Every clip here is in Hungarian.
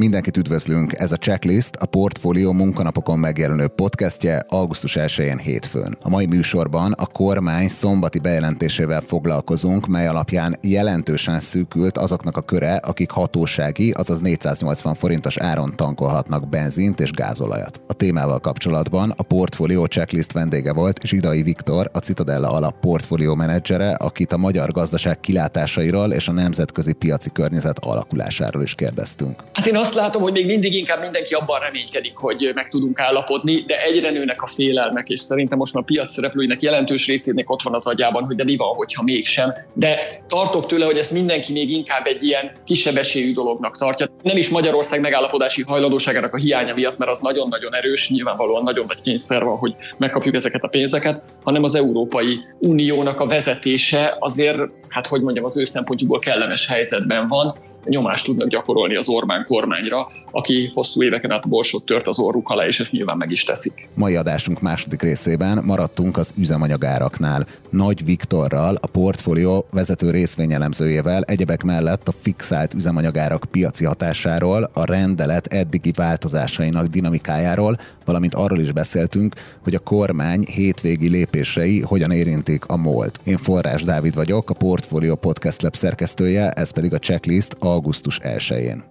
Mindenkit üdvözlünk, ez a Checklist, a Portfólió munkanapokon megjelenő podcastje augusztus 1-én hétfőn. A mai műsorban a kormány szombati bejelentésével foglalkozunk, mely alapján jelentősen szűkült azoknak a köre, akik hatósági, azaz 480 forintos áron tankolhatnak benzint és gázolajat. A témával kapcsolatban a Portfólió Checklist vendége volt Zsidai Viktor, a Citadella alap portfólió menedzsere, akit a magyar gazdaság kilátásairól és a nemzetközi piaci környezet alakulásáról is kérdeztünk. Hát én azt azt látom, hogy még mindig inkább mindenki abban reménykedik, hogy meg tudunk állapodni, de egyre nőnek a félelmek, és szerintem most már a piac szereplőinek jelentős részének ott van az agyában, hogy de mi van, hogyha mégsem. De tartok tőle, hogy ezt mindenki még inkább egy ilyen kisebb esélyű dolognak tartja. Nem is Magyarország megállapodási hajlandóságának a hiánya miatt, mert az nagyon-nagyon erős, nyilvánvalóan nagyon nagy kényszer van, hogy megkapjuk ezeket a pénzeket, hanem az Európai Uniónak a vezetése azért, hát hogy mondjam, az ő szempontjukból kellemes helyzetben van, nyomást tudnak gyakorolni az Orbán kormányra, aki hosszú éveken át borsot tört az orruk alá, és ezt nyilván meg is teszik. Mai adásunk második részében maradtunk az üzemanyagáraknál. Nagy Viktorral, a portfólió vezető részvényelemzőjével egyebek mellett a fixált üzemanyagárak piaci hatásáról, a rendelet eddigi változásainak dinamikájáról, valamint arról is beszéltünk, hogy a kormány hétvégi lépései hogyan érintik a MOLT. Én Forrás Dávid vagyok, a Portfolio Podcast Lab szerkesztője, ez pedig a checklist augusztus 1-én.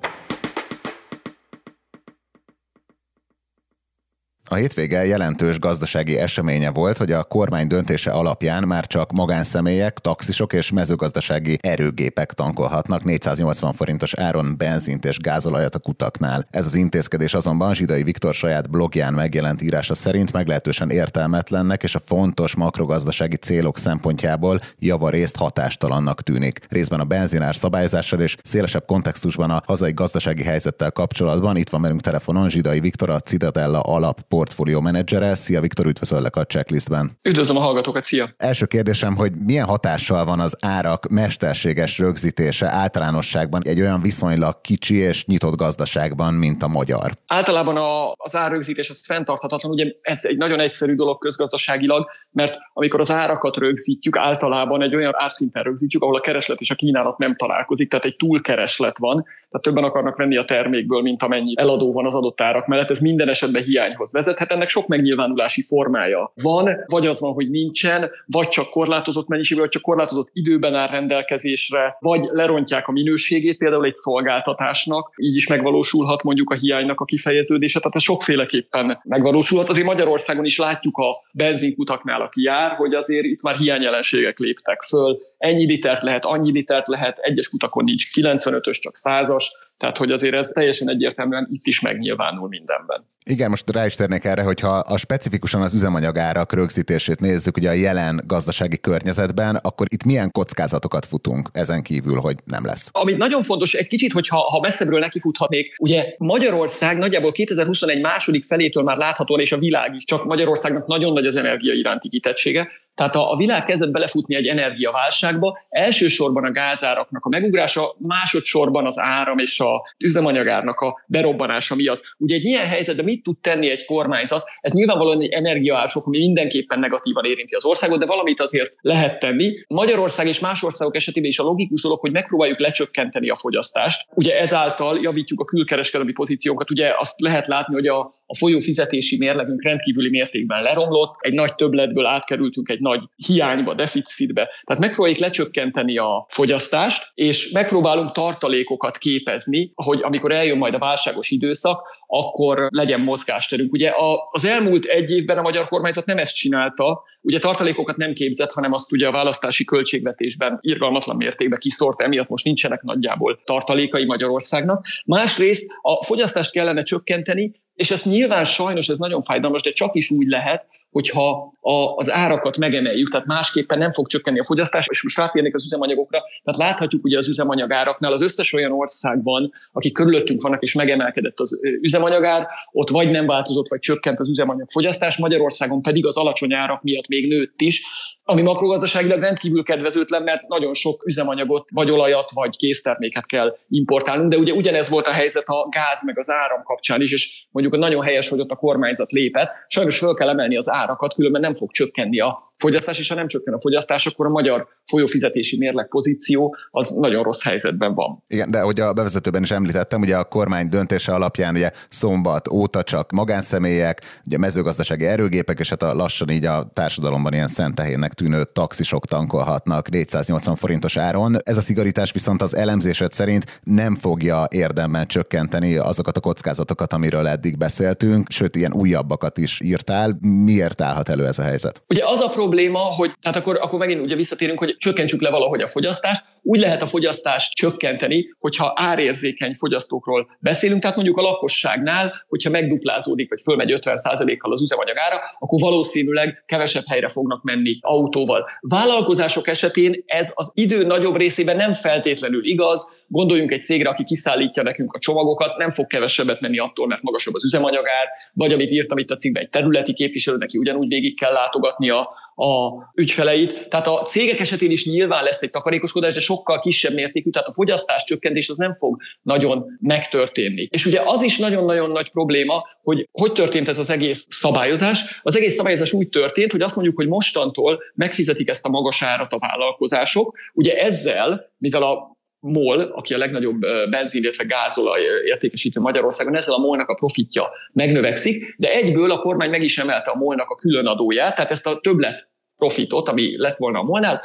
A hétvége jelentős gazdasági eseménye volt, hogy a kormány döntése alapján már csak magánszemélyek, taxisok és mezőgazdasági erőgépek tankolhatnak 480 forintos áron benzint és gázolajat a kutaknál. Ez az intézkedés azonban Zsidai Viktor saját blogján megjelent írása szerint meglehetősen értelmetlennek és a fontos makrogazdasági célok szempontjából javarészt hatástalannak tűnik. Részben a benzinár szabályozással és szélesebb kontextusban a hazai gazdasági helyzettel kapcsolatban itt van velünk telefonon Zsidai Viktor, a Citadella alap portfólió menedzsere. Szia Viktor, üdvözöllek a checklistben. Üdvözlöm a hallgatókat, szia! Első kérdésem, hogy milyen hatással van az árak mesterséges rögzítése általánosságban egy olyan viszonylag kicsi és nyitott gazdaságban, mint a magyar? Általában a, az árrögzítés az fenntarthatatlan, ugye ez egy nagyon egyszerű dolog közgazdaságilag, mert amikor az árakat rögzítjük, általában egy olyan árszinten rögzítjük, ahol a kereslet és a kínálat nem találkozik, tehát egy túlkereslet van, tehát többen akarnak venni a termékből, mint amennyi eladó van az adott árak mellett, ez minden esetben hiányhoz vezethet, ennek sok megnyilvánulási formája van, vagy az van, hogy nincsen, vagy csak korlátozott mennyiségben, vagy csak korlátozott időben áll rendelkezésre, vagy lerontják a minőségét például egy szolgáltatásnak, így is megvalósulhat mondjuk a hiánynak a kifejeződése, tehát ez sokféleképpen megvalósulhat. Azért Magyarországon is látjuk a benzinkutaknál, aki jár, hogy azért itt már hiányjelenségek léptek föl. Ennyi litert lehet, annyi litert lehet, egyes kutakon nincs 95-ös, csak 100-as, tehát hogy azért ez teljesen egyértelműen itt is megnyilvánul mindenben. Igen, most rá is térnék erre, hogyha a specifikusan az üzemanyagárak rögzítését nézzük ugye a jelen gazdasági környezetben, akkor itt milyen kockázatokat futunk ezen kívül, hogy nem lesz? Ami nagyon fontos, egy kicsit, hogyha ha messzebbről nekifuthatnék, ugye Magyarország nagyjából 2021 második felétől már láthatóan, és a világ is, csak Magyarországnak nagyon nagy az energia iránti kitettsége, tehát a, világ kezdett belefutni egy energiaválságba, elsősorban a gázáraknak a megugrása, másodszorban az áram és a üzemanyagárnak a berobbanása miatt. Ugye egy ilyen helyzetben mit tud tenni egy kormányzat? Ez nyilvánvalóan egy energiaársok, ami mindenképpen negatívan érinti az országot, de valamit azért lehet tenni. Magyarország és más országok esetében is a logikus dolog, hogy megpróbáljuk lecsökkenteni a fogyasztást. Ugye ezáltal javítjuk a külkereskedelmi pozíciónkat. Ugye azt lehet látni, hogy a, a folyó fizetési mérlegünk rendkívüli mértékben leromlott, egy nagy többletből átkerültünk egy nagy hiányba, deficitbe. Tehát megpróbáljuk lecsökkenteni a fogyasztást, és megpróbálunk tartalékokat képezni, hogy amikor eljön majd a válságos időszak, akkor legyen mozgásterünk. Ugye az elmúlt egy évben a magyar kormányzat nem ezt csinálta, ugye tartalékokat nem képzett, hanem azt ugye a választási költségvetésben irgalmatlan mértékben kiszórt, emiatt most nincsenek nagyjából tartalékai Magyarországnak. Másrészt a fogyasztást kellene csökkenteni, és ez nyilván sajnos ez nagyon fájdalmas, de csak is úgy lehet, hogyha a, az árakat megemeljük, tehát másképpen nem fog csökkenni a fogyasztás, és most rátérnék az üzemanyagokra, tehát láthatjuk ugye az üzemanyagáraknál az összes olyan országban, akik körülöttünk vannak és megemelkedett az üzemanyagár, ott vagy nem változott, vagy csökkent az üzemanyag fogyasztás, Magyarországon pedig az alacsony árak miatt még nőtt is, ami makrogazdaságilag rendkívül kedvezőtlen, mert nagyon sok üzemanyagot, vagy olajat, vagy készterméket kell importálnunk, de ugye ugyanez volt a helyzet a gáz meg az áram kapcsán is, és mondjuk nagyon helyes, hogy ott a kormányzat lépett. Sajnos fel kell emelni az árakat, különben nem fog csökkenni a fogyasztás, és ha nem csökken a fogyasztás, akkor a magyar folyófizetési mérleg pozíció az nagyon rossz helyzetben van. Igen, de hogy a bevezetőben is említettem, ugye a kormány döntése alapján ugye szombat óta csak magánszemélyek, ugye mezőgazdasági erőgépek, és hát a lassan így a társadalomban ilyen szentehénnek tűnő taxisok tankolhatnak 480 forintos áron. Ez a szigorítás viszont az elemzésed szerint nem fogja érdemben csökkenteni azokat a kockázatokat, amiről eddig beszéltünk, sőt, ilyen újabbakat is írtál. Miért állhat elő ez a helyzet? Ugye az a probléma, hogy tehát akkor, akkor megint ugye visszatérünk, hogy csökkentsük le valahogy a fogyasztást. Úgy lehet a fogyasztást csökkenteni, hogyha árérzékeny fogyasztókról beszélünk, tehát mondjuk a lakosságnál, hogyha megduplázódik, vagy fölmegy 50%-kal az üzemanyagára, akkor valószínűleg kevesebb helyre fognak menni autóval. Vállalkozások esetén ez az idő nagyobb részében nem feltétlenül igaz, Gondoljunk egy cégre, aki kiszállítja nekünk a csomagokat, nem fog kevesebbet menni attól, mert magasabb az üzemanyagár, vagy amit írtam itt a cikkben, egy területi képviselő, neki ugyanúgy végig kell látogatnia a ügyfeleit. Tehát a cégek esetén is nyilván lesz egy takarékoskodás, de sokkal kisebb mértékű, tehát a fogyasztás csökkentés az nem fog nagyon megtörténni. És ugye az is nagyon-nagyon nagy probléma, hogy hogy történt ez az egész szabályozás. Az egész szabályozás úgy történt, hogy azt mondjuk, hogy mostantól megfizetik ezt a magas árat a vállalkozások. Ugye ezzel, mivel a MOL, aki a legnagyobb benzin, illetve gázolaj értékesítő Magyarországon, ezzel a MOL-nak a profitja megnövekszik, de egyből a kormány meg is emelte a MOL-nak a külön adóját, tehát ezt a többlet profitot, ami lett volna a MOL-nál,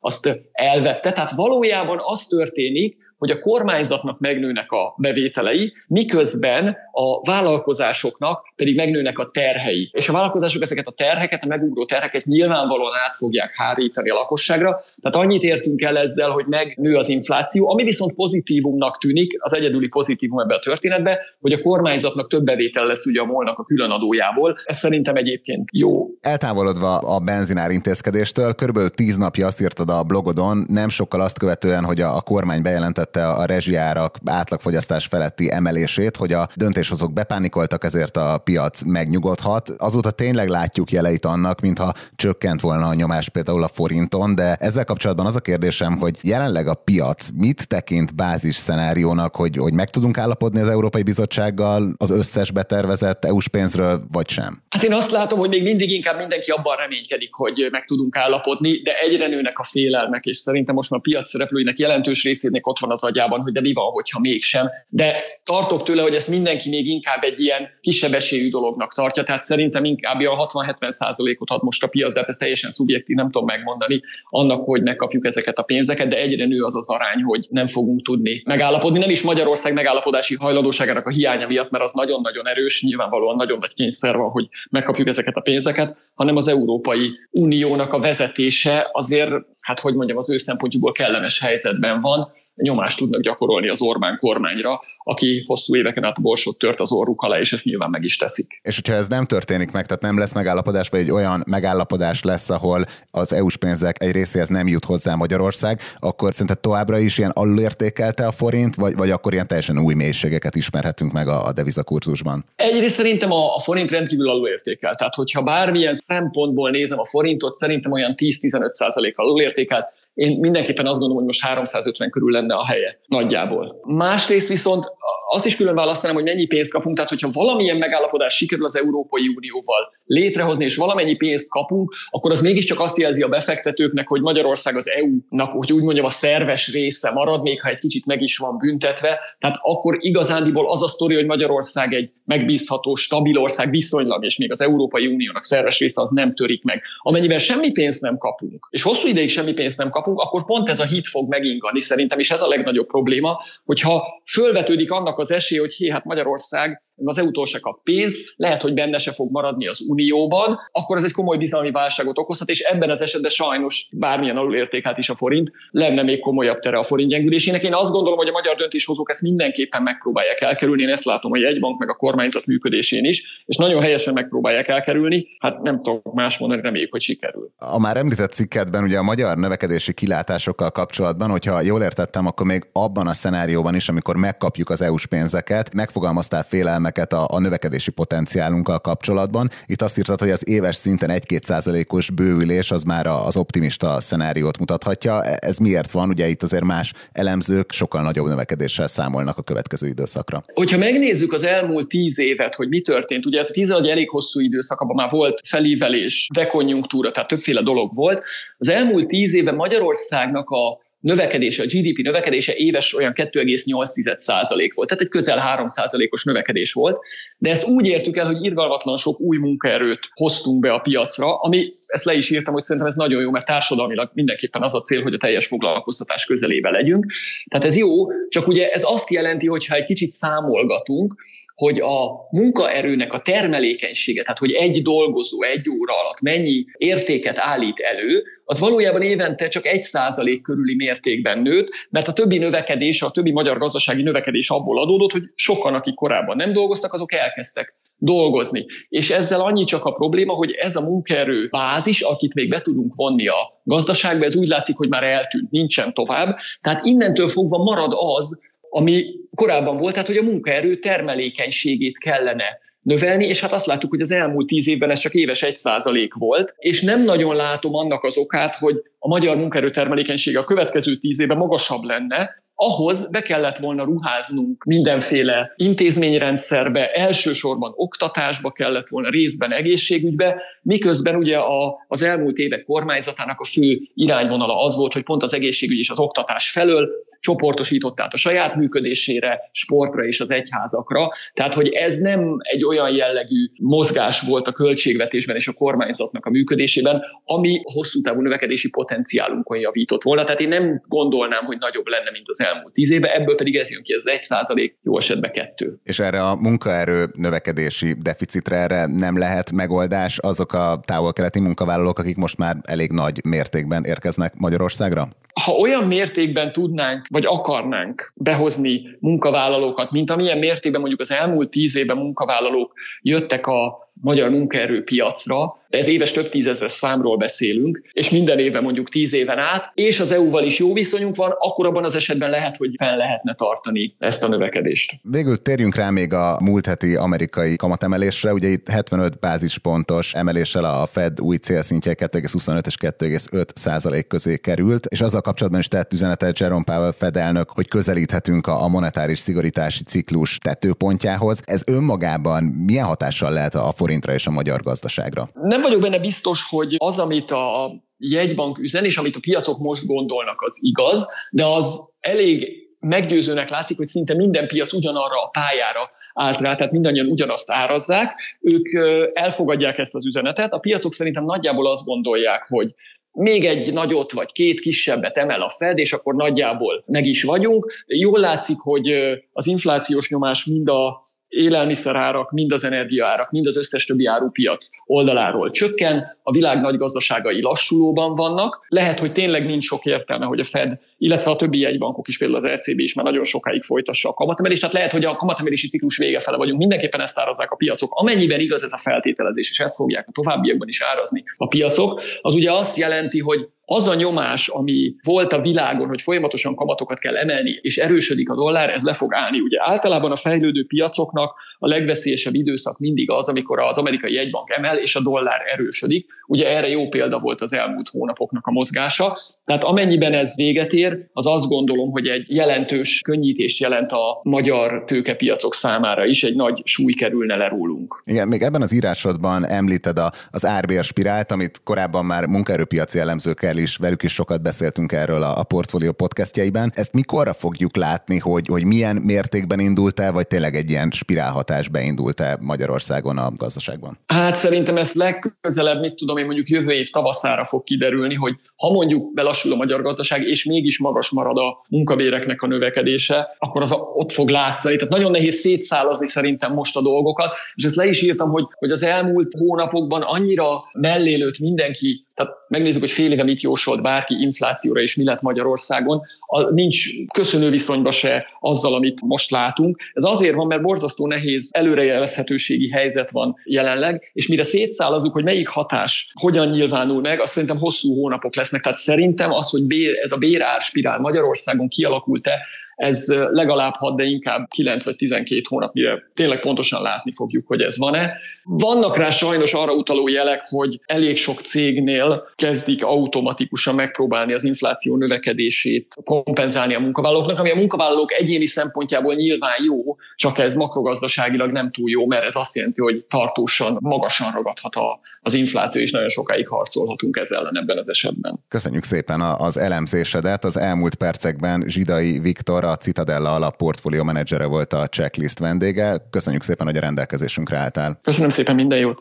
azt elvette. Tehát valójában az történik, hogy a kormányzatnak megnőnek a bevételei, miközben a vállalkozásoknak pedig megnőnek a terhei. És a vállalkozások ezeket a terheket, a megugró terheket nyilvánvalóan át fogják hárítani a lakosságra. Tehát annyit értünk el ezzel, hogy megnő az infláció, ami viszont pozitívumnak tűnik, az egyedüli pozitívum ebben a történetben, hogy a kormányzatnak több bevétel lesz ugye a molnak a különadójából. Ez szerintem egyébként jó. Eltávolodva a benzinár intézkedéstől, körülbelül tíz napja azt írtad a blogodon, nem sokkal azt követően, hogy a, kormány bejelentette a rezsiárak átlagfogyasztás feletti emelését, hogy a döntéshozók bepánikoltak, ezért a piac megnyugodhat. Azóta tényleg látjuk jeleit annak, mintha csökkent volna a nyomás például a forinton, de ezzel kapcsolatban az a kérdésem, hogy jelenleg a piac mit tekint bázis szenáriónak, hogy, hogy meg tudunk állapodni az Európai Bizottsággal az összes betervezett EU-s pénzről, vagy sem? Hát én azt látom, hogy még mindig inkább mindenki abban reménykedik, hogy meg tudunk állapodni, de egyre nőnek a félelmek, és szerintem most már a piac szereplőinek jelentős részének ott van az agyában, hogy de mi van, hogyha mégsem. De tartok tőle, hogy ezt mindenki még inkább egy ilyen kisebb esélyű dolognak tartja, tehát szerintem inkább a 60-70 százalékot ad most a piac, de hát ez teljesen szubjektív, nem tudom megmondani annak, hogy megkapjuk ezeket a pénzeket, de egyre nő az az arány, hogy nem fogunk tudni megállapodni. Nem is Magyarország megállapodási hajlandóságának a hiánya miatt, mert az nagyon-nagyon erős, nyilvánvalóan nagyon nagy kényszer van, hogy megkapjuk ezeket a pénzeket, hanem az Európai Uniónak a vezetése azért, hát hogy mondjam, az ő szempontjukból kellemes helyzetben van, nyomást tudnak gyakorolni az Orbán kormányra, aki hosszú éveken át borsot tört az orruk alá, és ezt nyilván meg is teszik. És hogyha ez nem történik meg, tehát nem lesz megállapodás, vagy egy olyan megállapodás lesz, ahol az EU-s pénzek egy részéhez nem jut hozzá Magyarország, akkor szerinted továbbra is ilyen alulértékelte a forint, vagy, vagy akkor ilyen teljesen új mélységeket ismerhetünk meg a, a devizakurzusban? Egyrészt szerintem a, a forint rendkívül alulértékelt. Tehát, hogyha bármilyen szempontból nézem a forintot, szerintem olyan 10-15 százalék alulértékelt én mindenképpen azt gondolom, hogy most 350 körül lenne a helye nagyjából. Másrészt viszont azt is külön választanám, hogy mennyi pénzt kapunk, tehát hogyha valamilyen megállapodás sikerül az Európai Unióval létrehozni, és valamennyi pénzt kapunk, akkor az mégiscsak azt jelzi a befektetőknek, hogy Magyarország az EU-nak, hogy úgy mondjam, a szerves része marad, még ha egy kicsit meg is van büntetve. Tehát akkor igazándiból az a sztori, hogy Magyarország egy megbízható, stabil ország viszonylag, és még az Európai Uniónak szerves része az nem törik meg. Amennyiben semmi pénzt nem kapunk, és hosszú ideig semmi pénzt nem kapunk, akkor pont ez a hit fog megingani szerintem, és ez a legnagyobb probléma, hogyha fölvetődik annak az esély, hogy hé, hát Magyarország az EU-tól se kap pénzt, lehet, hogy benne se fog maradni az Unióban, akkor ez egy komoly bizalmi válságot okozhat, és ebben az esetben sajnos bármilyen alulértékelt is a forint, lenne még komolyabb tere a forint gyengülésének. Én azt gondolom, hogy a magyar döntéshozók ezt mindenképpen megpróbálják elkerülni. Én ezt látom, hogy egy bank meg a kormányzat működésén is, és nagyon helyesen megpróbálják elkerülni. Hát nem tudok más mondani, reméljük, hogy sikerül. A már említett cikketben ugye a magyar növekedési kilátásokkal kapcsolatban, hogyha jól értettem, akkor még abban a szenárióban is, amikor megkapjuk az EU-s pénzeket, megfogalmaztál félelmet félelmeket a, a növekedési potenciálunkkal kapcsolatban. Itt azt írtad, hogy az éves szinten 1-2 százalékos bővülés az már az optimista szenáriót mutathatja. E, ez miért van? Ugye itt azért más elemzők sokkal nagyobb növekedéssel számolnak a következő időszakra. Hogyha megnézzük az elmúlt tíz évet, hogy mi történt, ugye ez tíz egy elég hosszú időszak, abban már volt felívelés, dekonjunktúra, tehát többféle dolog volt. Az elmúlt tíz évben Magyarországnak a növekedése, a GDP növekedése éves olyan 2,8% volt, tehát egy közel 3%-os növekedés volt, de ezt úgy értük el, hogy irgalmatlan sok új munkaerőt hoztunk be a piacra, ami, ezt le is írtam, hogy szerintem ez nagyon jó, mert társadalmilag mindenképpen az a cél, hogy a teljes foglalkoztatás közelébe legyünk. Tehát ez jó, csak ugye ez azt jelenti, hogy ha egy kicsit számolgatunk, hogy a munkaerőnek a termelékenysége, tehát hogy egy dolgozó egy óra alatt mennyi értéket állít elő, az valójában évente csak egy százalék körüli mértékben nőtt, mert a többi növekedés, a többi magyar gazdasági növekedés abból adódott, hogy sokan, akik korábban nem dolgoztak, azok elkezdtek dolgozni. És ezzel annyi csak a probléma, hogy ez a munkaerő bázis, akit még be tudunk vonni a gazdaságba, ez úgy látszik, hogy már eltűnt, nincsen tovább. Tehát innentől fogva marad az, ami korábban volt, tehát hogy a munkaerő termelékenységét kellene növelni, és hát azt láttuk, hogy az elmúlt tíz évben ez csak éves egy százalék volt, és nem nagyon látom annak az okát, hogy a magyar munkaerő termelékenysége a következő tíz évben magasabb lenne, ahhoz be kellett volna ruháznunk mindenféle intézményrendszerbe, elsősorban oktatásba kellett volna, részben egészségügybe, miközben ugye a, az elmúlt évek kormányzatának a fő irányvonala az volt, hogy pont az egészségügy és az oktatás felől csoportosított át a saját működésére, sportra és az egyházakra. Tehát, hogy ez nem egy olyan jellegű mozgás volt a költségvetésben és a kormányzatnak a működésében, ami hosszú távú növekedési potenciálunkon javított volna. Tehát én nem gondolnám, hogy nagyobb lenne, mint az elmúlt tíz évben, ebből pedig ez jön ki, az egy százalék, jó esetben kettő. És erre a munkaerő növekedési deficitre erre nem lehet megoldás azok a távol-keleti munkavállalók, akik most már elég nagy mértékben érkeznek Magyarországra? ha olyan mértékben tudnánk, vagy akarnánk behozni munkavállalókat, mint amilyen mértékben mondjuk az elmúlt tíz évben munkavállalók jöttek a magyar munkaerőpiacra, de ez éves több tízezer számról beszélünk, és minden évben mondjuk tíz éven át, és az EU-val is jó viszonyunk van, akkor abban az esetben lehet, hogy fel lehetne tartani ezt a növekedést. Végül térjünk rá még a múlt heti amerikai kamatemelésre. Ugye itt 75 bázispontos emeléssel a Fed új célszintje 2,25 és 2,5 százalék közé került, és azzal kapcsolatban is tett üzenetet Jerome Powell Fed elnök, hogy közelíthetünk a monetáris szigorítási ciklus tetőpontjához. Ez önmagában milyen hatással lehet a forintra és a magyar gazdaságra? Nem vagyok benne biztos, hogy az, amit a jegybank üzen, és amit a piacok most gondolnak, az igaz, de az elég meggyőzőnek látszik, hogy szinte minden piac ugyanarra a pályára állt rá, tehát mindannyian ugyanazt árazzák, ők elfogadják ezt az üzenetet. A piacok szerintem nagyjából azt gondolják, hogy még egy nagyot vagy két kisebbet emel a Fed, és akkor nagyjából meg is vagyunk. Jól látszik, hogy az inflációs nyomás mind a élelmiszerárak, mind az energiaárak, mind az összes többi árupiac oldaláról csökken, a világ nagy gazdaságai lassulóban vannak. Lehet, hogy tényleg nincs sok értelme, hogy a Fed, illetve a többi jegybankok is, például az ECB is már nagyon sokáig folytassa a kamatemelést. Tehát lehet, hogy a kamatemelési ciklus vége fele vagyunk. Mindenképpen ezt árazzák a piacok. Amennyiben igaz ez a feltételezés, és ezt fogják a továbbiakban is árazni a piacok, az ugye azt jelenti, hogy az a nyomás, ami volt a világon, hogy folyamatosan kamatokat kell emelni, és erősödik a dollár, ez le fog állni. Ugye általában a fejlődő piacoknak a legveszélyesebb időszak mindig az, amikor az amerikai jegybank emel, és a dollár erősödik. Ugye erre jó példa volt az elmúlt hónapoknak a mozgása. Tehát amennyiben ez véget ér, az azt gondolom, hogy egy jelentős könnyítést jelent a magyar tőkepiacok számára is, egy nagy súly kerülne le rólunk. Igen, még ebben az írásodban említed a, az árbér spirált, amit korábban már munkaerőpiaci elemzőkkel is, velük is sokat beszéltünk erről a, a portfólió podcastjaiben. Ezt mikorra fogjuk látni, hogy, hogy milyen mértékben indult el, vagy tényleg egy ilyen spirálhatás beindult el Magyarországon a gazdaságban? Hát szerintem ez legközelebb, mit tudom én, mondjuk jövő év tavaszára fog kiderülni, hogy ha mondjuk belassul a magyar gazdaság, és mégis magas marad a munkabéreknek a növekedése, akkor az a, ott fog látszani. Tehát nagyon nehéz szétszálazni szerintem most a dolgokat, és ezt le is írtam, hogy, hogy az elmúlt hónapokban annyira mellélőtt mindenki tehát megnézzük, hogy fél éve mit jósolt bárki inflációra, és mi lett Magyarországon. A, nincs köszönő viszonyba se azzal, amit most látunk. Ez azért van, mert borzasztó nehéz előrejelezhetőségi helyzet van jelenleg, és mire szétszálazunk, hogy melyik hatás hogyan nyilvánul meg, azt szerintem hosszú hónapok lesznek. Tehát szerintem az, hogy bér, ez a bérár spirál Magyarországon kialakult-e, ez legalább 6, de inkább 9 vagy 12 hónap, mire tényleg pontosan látni fogjuk, hogy ez van-e. Vannak rá sajnos arra utaló jelek, hogy elég sok cégnél kezdik automatikusan megpróbálni az infláció növekedését kompenzálni a munkavállalóknak, ami a munkavállalók egyéni szempontjából nyilván jó, csak ez makrogazdaságilag nem túl jó, mert ez azt jelenti, hogy tartósan, magasan ragadhat a, az infláció, és nagyon sokáig harcolhatunk ezzel ellen ebben az esetben. Köszönjük szépen az elemzésedet. Az elmúlt percekben Zsidai Viktor, a Citadella alap portfólió menedzsere volt a checklist vendége. Köszönjük szépen, hogy a rendelkezésünkre álltál. Köszönöm szépen, minden jót!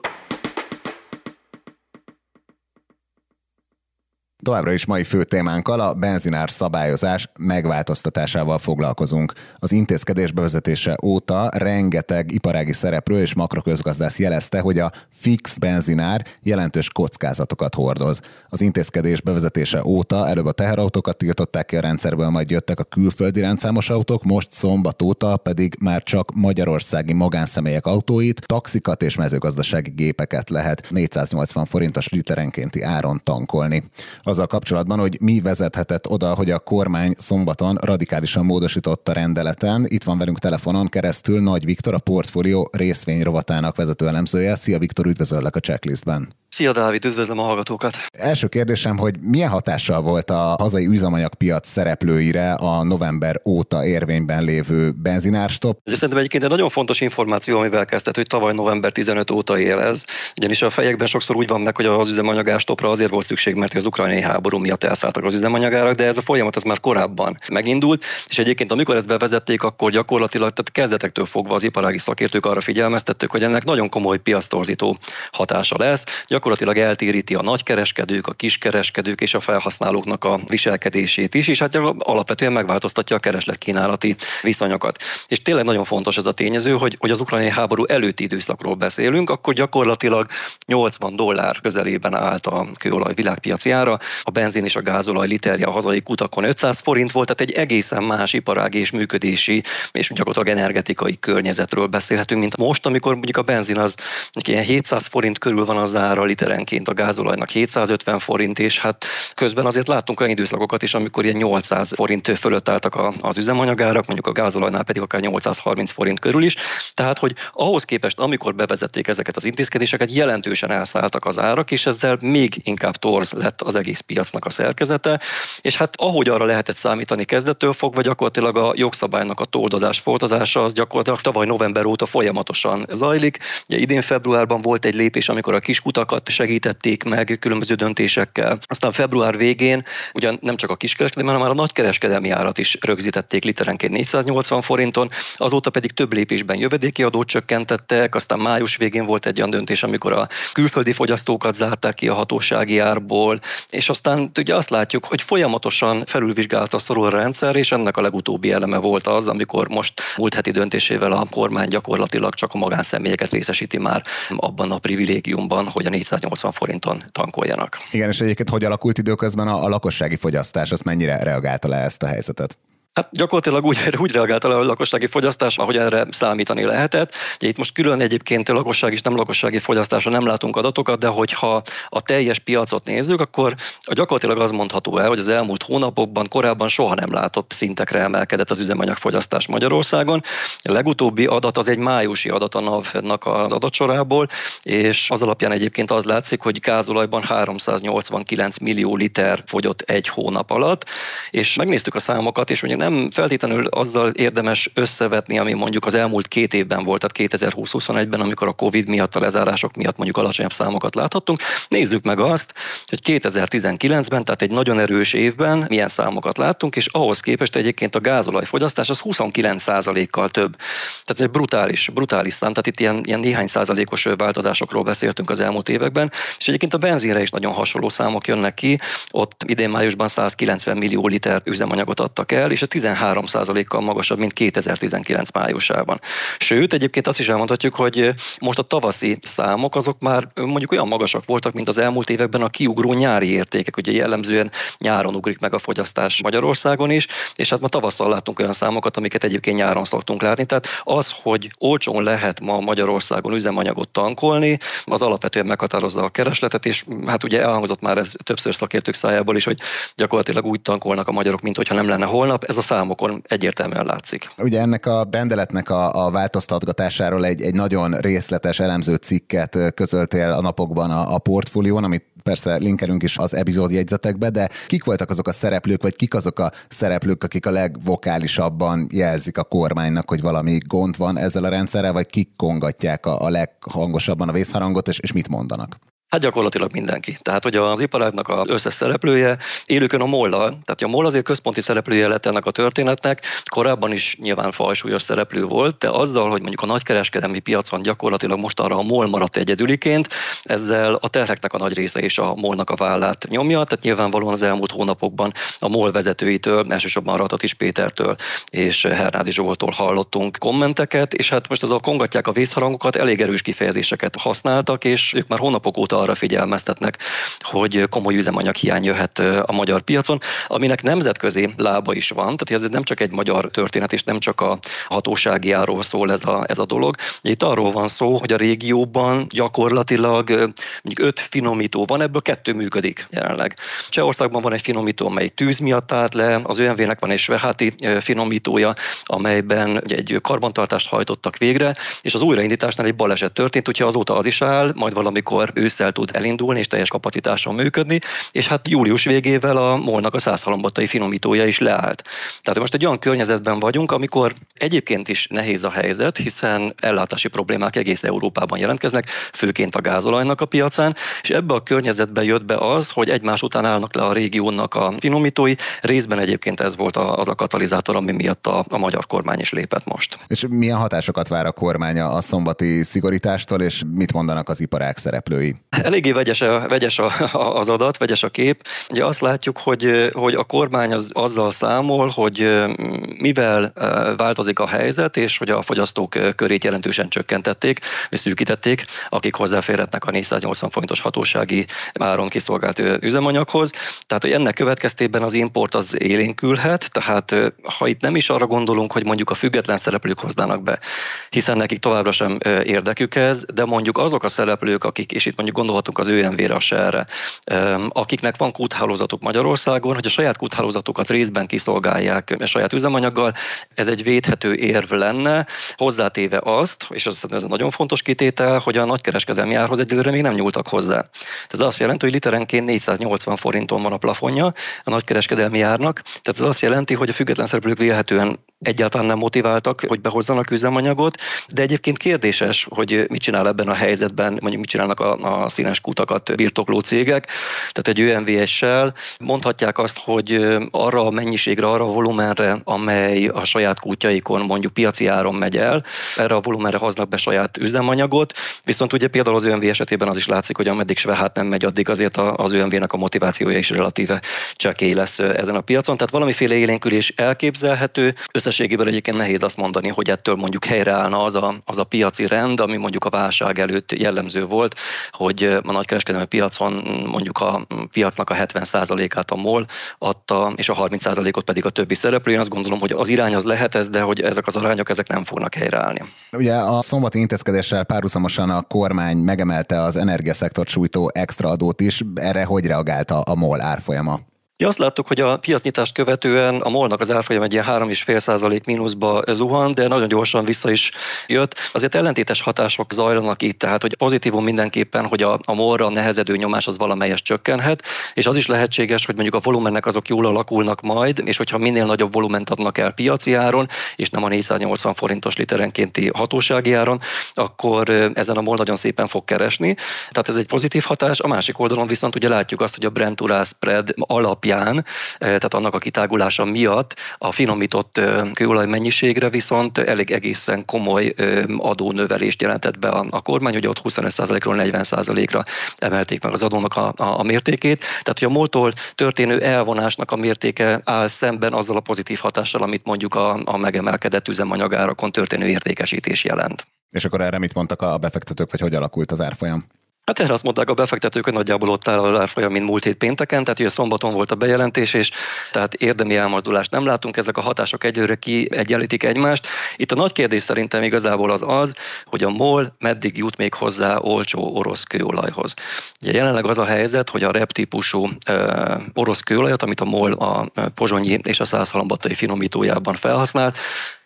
Továbbra is mai fő témánkkal a benzinár szabályozás megváltoztatásával foglalkozunk. Az intézkedés bevezetése óta rengeteg iparági szereplő és makroközgazdász jelezte, hogy a fix benzinár jelentős kockázatokat hordoz. Az intézkedés bevezetése óta előbb a teherautókat tiltották ki a rendszerből, majd jöttek a külföldi rendszámos autók, most szombat óta pedig már csak magyarországi magánszemélyek autóit, taxikat és mezőgazdasági gépeket lehet 480 forintos literenkénti áron tankolni. Az azzal kapcsolatban, hogy mi vezethetett oda, hogy a kormány szombaton radikálisan módosította rendeleten. Itt van velünk telefonon keresztül Nagy Viktor, a portfólió részvény vezető elemzője. Szia Viktor, üdvözöllek a checklistben. Szia Dávid, üdvözlöm a hallgatókat! Első kérdésem, hogy milyen hatással volt a hazai üzemanyagpiac szereplőire a november óta érvényben lévő benzinárstop? Szerintem egyébként egy nagyon fontos információ, amivel kezdett, hogy tavaly november 15 óta él ez. Ugyanis a fejekben sokszor úgy van meg, hogy az üzemanyagárstopra azért volt szükség, mert az ukrajnai háború miatt elszálltak az üzemanyagárak, de ez a folyamat az már korábban megindult, és egyébként amikor ezt bevezették, akkor gyakorlatilag tehát kezdetektől fogva az iparági szakértők arra figyelmeztettek, hogy ennek nagyon komoly piasztorzító hatása lesz gyakorlatilag eltéríti a nagykereskedők, a kiskereskedők és a felhasználóknak a viselkedését is, és hát alapvetően megváltoztatja a keresletkínálati viszonyokat. És tényleg nagyon fontos ez a tényező, hogy, hogy az ukrajnai háború előtti időszakról beszélünk, akkor gyakorlatilag 80 dollár közelében állt a kőolaj világpiaci ára, a benzin és a gázolaj literje a hazai kutakon 500 forint volt, tehát egy egészen más iparági és működési és gyakorlatilag energetikai környezetről beszélhetünk, mint most, amikor mondjuk a benzin az ilyen 700 forint körül van az ára, literenként a gázolajnak 750 forint, és hát közben azért láttunk olyan időszakokat is, amikor ilyen 800 forint fölött álltak az üzemanyagárak, mondjuk a gázolajnál pedig akár 830 forint körül is. Tehát, hogy ahhoz képest, amikor bevezették ezeket az intézkedéseket, jelentősen elszálltak az árak, és ezzel még inkább torz lett az egész piacnak a szerkezete, és hát ahogy arra lehetett számítani kezdettől fogva, gyakorlatilag a jogszabálynak a toldozás, foltozása az gyakorlatilag tavaly november óta folyamatosan zajlik. Ugye idén februárban volt egy lépés, amikor a kiskutakat segítették meg különböző döntésekkel. Aztán február végén ugyan nem csak a kiskereskedelmi, hanem már a nagykereskedelmi árat is rögzítették literenként 480 forinton, azóta pedig több lépésben jövedéki adót csökkentettek, aztán május végén volt egy olyan döntés, amikor a külföldi fogyasztókat zárták ki a hatósági árból, és aztán ugye azt látjuk, hogy folyamatosan felülvizsgálta szorul a rendszer, és ennek a legutóbbi eleme volt az, amikor most múlt heti döntésével a kormány gyakorlatilag csak a magánszemélyeket részesíti már abban a privilégiumban, hogy a 480 forinton tankoljanak. Igen, és egyébként hogy alakult időközben a, a lakossági fogyasztás, azt mennyire reagálta le ezt a helyzetet? Hát gyakorlatilag úgy, úgy reagált a lakossági fogyasztás, ahogy erre számítani lehetett. Ugye itt most külön egyébként lakosság és nem lakossági fogyasztásra nem látunk adatokat, de hogyha a teljes piacot nézzük, akkor gyakorlatilag az mondható el, hogy az elmúlt hónapokban korábban soha nem látott szintekre emelkedett az üzemanyagfogyasztás Magyarországon. A legutóbbi adat az egy májusi adat a NAV-nak az adatsorából, és az alapján egyébként az látszik, hogy gázolajban 389 millió liter fogyott egy hónap alatt, és megnéztük a számokat, és ugye nem feltétlenül azzal érdemes összevetni, ami mondjuk az elmúlt két évben volt, tehát 2020-21-ben, amikor a Covid miatt, a lezárások miatt mondjuk alacsonyabb számokat láthattunk. Nézzük meg azt, hogy 2019-ben, tehát egy nagyon erős évben milyen számokat láttunk, és ahhoz képest egyébként a gázolajfogyasztás az 29%-kal több. Tehát ez egy brutális, brutális szám, tehát itt ilyen, ilyen néhány százalékos változásokról beszéltünk az elmúlt években, és egyébként a benzinre is nagyon hasonló számok jönnek ki, ott idén májusban 190 millió liter üzemanyagot adtak el, és a 13%-kal magasabb, mint 2019 májusában. Sőt, egyébként azt is elmondhatjuk, hogy most a tavaszi számok azok már mondjuk olyan magasak voltak, mint az elmúlt években a kiugró nyári értékek. Ugye jellemzően nyáron ugrik meg a fogyasztás Magyarországon is, és hát ma tavasszal láttunk olyan számokat, amiket egyébként nyáron szoktunk látni. Tehát az, hogy olcsón lehet ma Magyarországon üzemanyagot tankolni, az alapvetően meghatározza a keresletet, és hát ugye elhangzott már ez többször szakértők szájából is, hogy gyakorlatilag úgy tankolnak a magyarok, mint hogyha nem lenne holnap. Ez a számokon egyértelműen látszik. Ugye ennek a rendeletnek a, a változtatgatásáról egy, egy nagyon részletes elemző cikket közöltél a napokban a, a portfólión, amit persze linkelünk is az epizód jegyzetekbe, de kik voltak azok a szereplők, vagy kik azok a szereplők, akik a legvokálisabban jelzik a kormánynak, hogy valami gond van ezzel a rendszerrel, vagy kik kongatják a, a leghangosabban a vészharangot, és, és mit mondanak? Hát gyakorlatilag mindenki. Tehát, hogy az iparágnak az összes szereplője élőkön a moll tehát a MOL azért központi szereplője lett ennek a történetnek, korábban is nyilván fajsúlyos szereplő volt, de azzal, hogy mondjuk a nagykereskedelmi piacon gyakorlatilag most arra a MOL maradt egyedüliként, ezzel a terheknek a nagy része is a molnak a vállát nyomja, tehát nyilvánvalóan az elmúlt hónapokban a MOL vezetőitől, elsősorban Ratat is Pétertől és Hernádi Zsoltól hallottunk kommenteket, és hát most az a kongatják a vészharangokat, elég erős kifejezéseket használtak, és ők már hónapok óta arra figyelmeztetnek, hogy komoly üzemanyag hiány jöhet a magyar piacon, aminek nemzetközi lába is van, tehát ez nem csak egy magyar történet, és nem csak a hatóságiáról szól ez a, ez a dolog. Itt arról van szó, hogy a régióban gyakorlatilag mondjuk öt finomító van, ebből kettő működik jelenleg. Csehországban van egy finomító, amely tűz miatt állt le, az ÖMV-nek van egy sveháti finomítója, amelyben egy karbantartást hajtottak végre, és az újraindításnál egy baleset történt, úgyhogy azóta az is áll, majd valamikor ősszel tud elindulni és teljes kapacitáson működni, és hát július végével a molnak a százhalombatai finomítója is leállt. Tehát most egy olyan környezetben vagyunk, amikor egyébként is nehéz a helyzet, hiszen ellátási problémák egész Európában jelentkeznek, főként a gázolajnak a piacán, és ebbe a környezetbe jött be az, hogy egymás után állnak le a régiónak a finomítói, részben egyébként ez volt az a katalizátor, ami miatt a, a magyar kormány is lépett most. És milyen hatásokat vár a kormány a szombati szigorítástól, és mit mondanak az iparák szereplői? Eléggé vegyes, a, vegyes a, az adat, vegyes a kép. Ugye azt látjuk, hogy, hogy a kormány az, azzal számol, hogy mivel változik a helyzet, és hogy a fogyasztók körét jelentősen csökkentették, és szűkítették, akik hozzáférhetnek a 480 forintos hatósági áron kiszolgált üzemanyaghoz. Tehát, hogy ennek következtében az import az élénkülhet, tehát ha itt nem is arra gondolunk, hogy mondjuk a független szereplők hoznának be, hiszen nekik továbbra sem érdekük ez, de mondjuk azok a szereplők, akik, és itt mondjuk gondolhatunk az ÖMV-re, a akiknek van kúthálózatuk Magyarországon, hogy a saját kúthálózatukat részben kiszolgálják a saját üzemanyaggal, ez egy védhető érv lenne, hozzátéve azt, és ez, ez nagyon fontos kitétel, hogy a nagykereskedelmi árhoz egyelőre még nem nyúltak hozzá. Tehát azt jelenti, hogy literenként 480 forinton van a plafonja a nagykereskedelmi árnak, tehát ez azt jelenti, hogy a független szereplők vélhetően egyáltalán nem motiváltak, hogy behozzanak üzemanyagot, de egyébként kérdéses, hogy mit csinál ebben a helyzetben, mondjuk mit csinálnak a, a színes kutakat birtokló cégek, tehát egy ÖMVS-sel mondhatják azt, hogy arra a mennyiségre, arra a volumenre, amely a saját kútjaikon mondjuk piaci áron megy el, erre a volumenre hoznak be saját üzemanyagot, viszont ugye például az ÖMV esetében az is látszik, hogy ameddig Svehát nem megy, addig azért az ÖMV-nek a motivációja is relatíve csekély lesz ezen a piacon, tehát valamiféle élénkülés elképzelhető, összességében egyébként nehéz azt mondani, hogy ettől mondjuk helyreállna az a, az a piaci rend, ami mondjuk a válság előtt jellemző volt, hogy a nagykereskedelmi piacon mondjuk a piacnak a 70%-át a MOL adta, és a 30%-ot pedig a többi szereplő. Én azt gondolom, hogy az irány az lehet ez, de hogy ezek az arányok ezek nem fognak helyreállni. Ugye a szombati intézkedéssel párhuzamosan a kormány megemelte az energiaszektort sújtó extra adót is. Erre hogy reagálta a MOL árfolyama? Ja, azt láttuk, hogy a piacnyitást követően a molnak az árfolyam egy ilyen 3,5% mínuszba zuhan, de nagyon gyorsan vissza is jött. Azért ellentétes hatások zajlanak itt, tehát hogy pozitívum mindenképpen, hogy a, a molra nehezedő nyomás az valamelyes csökkenhet, és az is lehetséges, hogy mondjuk a volumennek azok jól alakulnak majd, és hogyha minél nagyobb volument adnak el piaci áron, és nem a 480 forintos literenkénti hatósági áron, akkor ezen a mol nagyon szépen fog keresni. Tehát ez egy pozitív hatás. A másik oldalon viszont ugye látjuk azt, hogy a Brent spread alap alapján, tehát annak a kitágulása miatt a finomított kőolaj mennyiségre viszont elég egészen komoly adónövelést jelentett be a, a kormány, ugye ott 25%-ról 40%-ra emelték meg az adónak a, a, a mértékét. Tehát, hogy a moltól történő elvonásnak a mértéke áll szemben azzal a pozitív hatással, amit mondjuk a, a megemelkedett üzemanyagárakon történő értékesítés jelent. És akkor erre mit mondtak a befektetők, vagy hogy alakult az árfolyam? Hát erre azt mondták a befektetők, hogy nagyjából ott áll az árfolyam, mint múlt hét pénteken, tehát ugye szombaton volt a bejelentés, és tehát érdemi elmozdulást nem látunk, ezek a hatások egyelőre kiegyenlítik egymást. Itt a nagy kérdés szerintem igazából az az, hogy a MOL meddig jut még hozzá olcsó orosz kőolajhoz. Ugye jelenleg az a helyzet, hogy a REP típusú uh, orosz kőolajat, amit a MOL a pozsonyi és a százhalombattai finomítójában felhasznál,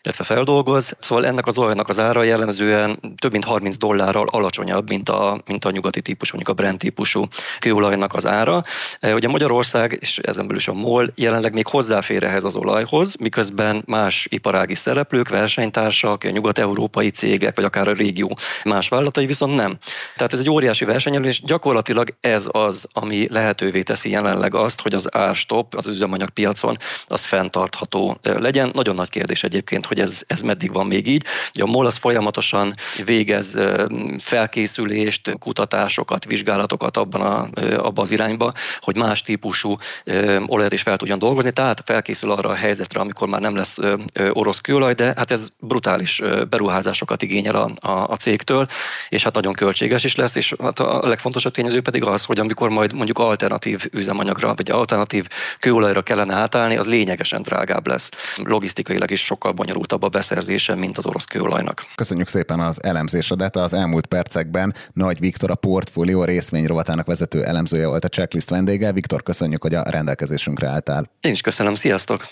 illetve feldolgoz. Szóval ennek az olajnak az ára jellemzően több mint 30 dollárral alacsonyabb, mint a, mint a nyugati típusú, mondjuk a Brent típusú kőolajnak az ára. E, ugye Magyarország, és ezen belül is a MOL jelenleg még hozzáfér ehhez az olajhoz, miközben más iparági szereplők, versenytársak, nyugat-európai cégek, vagy akár a régió más vállalatai viszont nem. Tehát ez egy óriási versenyelő, és gyakorlatilag ez az, ami lehetővé teszi jelenleg azt, hogy az árstop az üzemanyagpiacon az fenntartható e, legyen. Nagyon nagy kérdés egyébként, hogy ez, ez meddig van még így. Ugye a MOL az folyamatosan végez felkészülést, kutatásokat, vizsgálatokat abban a, abban az irányba, hogy más típusú olajat is fel tudjon dolgozni, tehát felkészül arra a helyzetre, amikor már nem lesz orosz kőolaj, de hát ez brutális beruházásokat igényel a, a, a cégtől, és hát nagyon költséges is lesz, és hát a legfontosabb tényező pedig az, hogy amikor majd mondjuk alternatív üzemanyagra, vagy alternatív kőolajra kellene átállni, az lényegesen drágább lesz. Logisztikailag is sokkal bonyolultabb bonyolultabb a beszerzése, mint az orosz kőolajnak. Köszönjük szépen az elemzésedet. Az elmúlt percekben Nagy Viktor, a portfólió részvény rovatának vezető elemzője volt a checklist vendége. Viktor, köszönjük, hogy a rendelkezésünkre álltál. Én is köszönöm, sziasztok!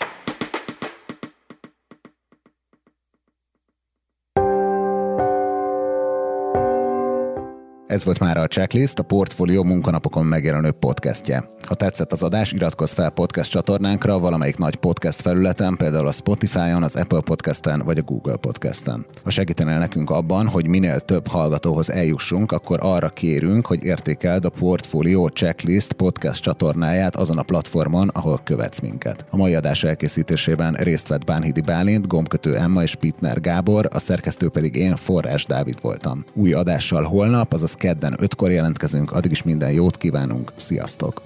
Ez volt már a Checklist, a Portfolio munkanapokon megjelenő podcastje. Ha tetszett az adás, iratkozz fel podcast csatornánkra valamelyik nagy podcast felületen, például a Spotify-on, az Apple Podcast-en vagy a Google Podcast-en. Ha segítenél nekünk abban, hogy minél több hallgatóhoz eljussunk, akkor arra kérünk, hogy értékeld a Portfolio Checklist podcast csatornáját azon a platformon, ahol követsz minket. A mai adás elkészítésében részt vett Bánhidi Bálint, Gombkötő Emma és Pitner Gábor, a szerkesztő pedig én, Forrás Dávid voltam. Új adással holnap, azaz kedden ötkor jelentkezünk, addig is minden jót kívánunk, sziasztok!